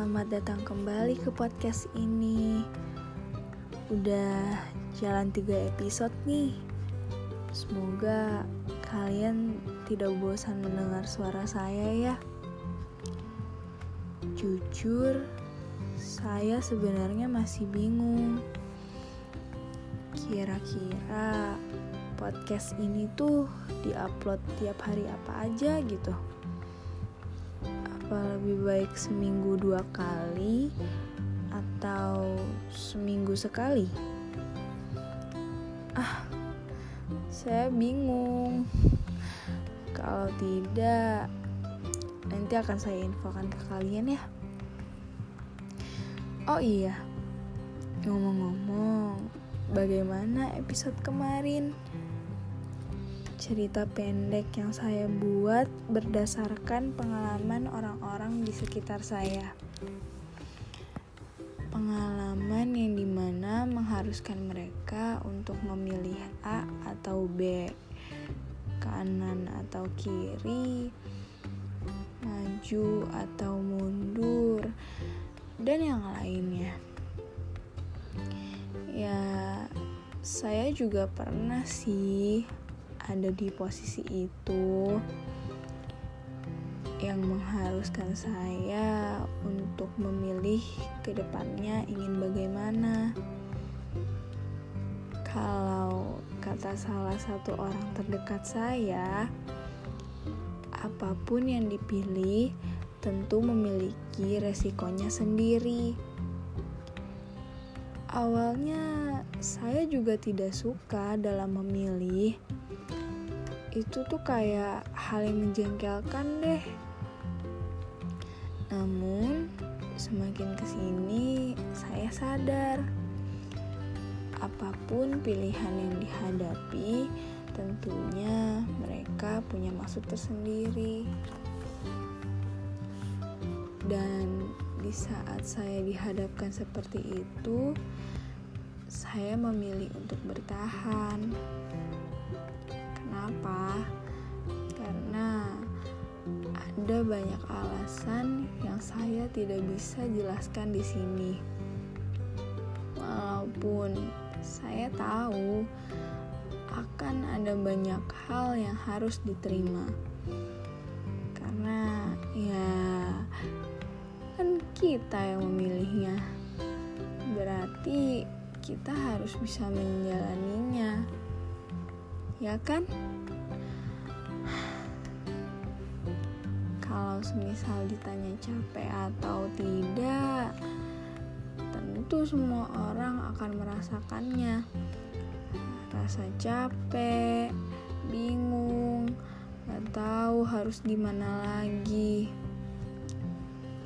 selamat datang kembali ke podcast ini. Udah jalan tiga episode nih. Semoga kalian tidak bosan mendengar suara saya ya. Jujur, saya sebenarnya masih bingung. Kira-kira podcast ini tuh diupload tiap hari apa aja gitu apa lebih baik seminggu dua kali atau seminggu sekali? Ah, saya bingung. Kalau tidak, nanti akan saya infokan ke kalian ya. Oh iya, ngomong-ngomong, bagaimana episode kemarin? Cerita pendek yang saya buat berdasarkan pengalaman orang-orang di sekitar saya. Pengalaman yang di mana mengharuskan mereka untuk memilih A atau B, kanan atau kiri, maju atau mundur, dan yang lainnya. Ya, saya juga pernah sih ada di posisi itu yang mengharuskan saya untuk memilih ke depannya ingin bagaimana. Kalau kata salah satu orang terdekat saya, apa pun yang dipilih tentu memiliki resikonya sendiri. Awalnya saya juga tidak suka dalam memilih itu tuh kayak hal yang menjengkelkan deh. Namun, semakin ke sini saya sadar apa pun pilihan yang dihadapi, tentunya mereka punya maksud tersendiri. Dan di saat saya dihadapkan seperti itu, saya memilih untuk bertahan. Kenapa? Karena ada banyak alasan yang saya tidak bisa jelaskan di sini. Walaupun saya tahu akan ada banyak hal yang harus diterima. Karena ya kan kita yang memilihnya. Berarti kita harus bisa menjalaninya ya kan? Kalau semisal ditanya capek atau tidak, tentu semua orang akan merasakannya. Rasa capek, bingung, gak tahu harus gimana lagi.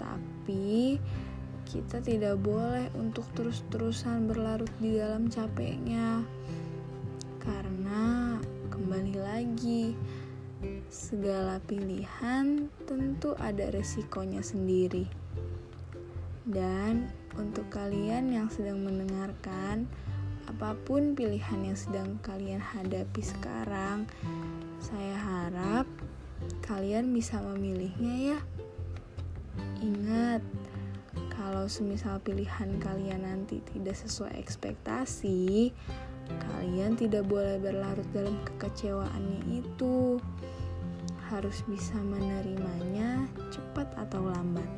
Tapi kita tidak boleh untuk terus-terusan berlarut di dalam capeknya. Karena kembali lagi segala pilihan tentu ada resikonya sendiri. Dan untuk kalian yang sedang mendengarkan apa pun pilihan yang sedang kalian hadapi sekarang saya harap kalian bisa memilihnya ya ingat kalau semisal pilihan kalian nanti tidak sesuai ekspektasi Kalian tidak boleh berlarut dalam kekecewaannya itu. Harus bisa menerimanya cepat atau lambat.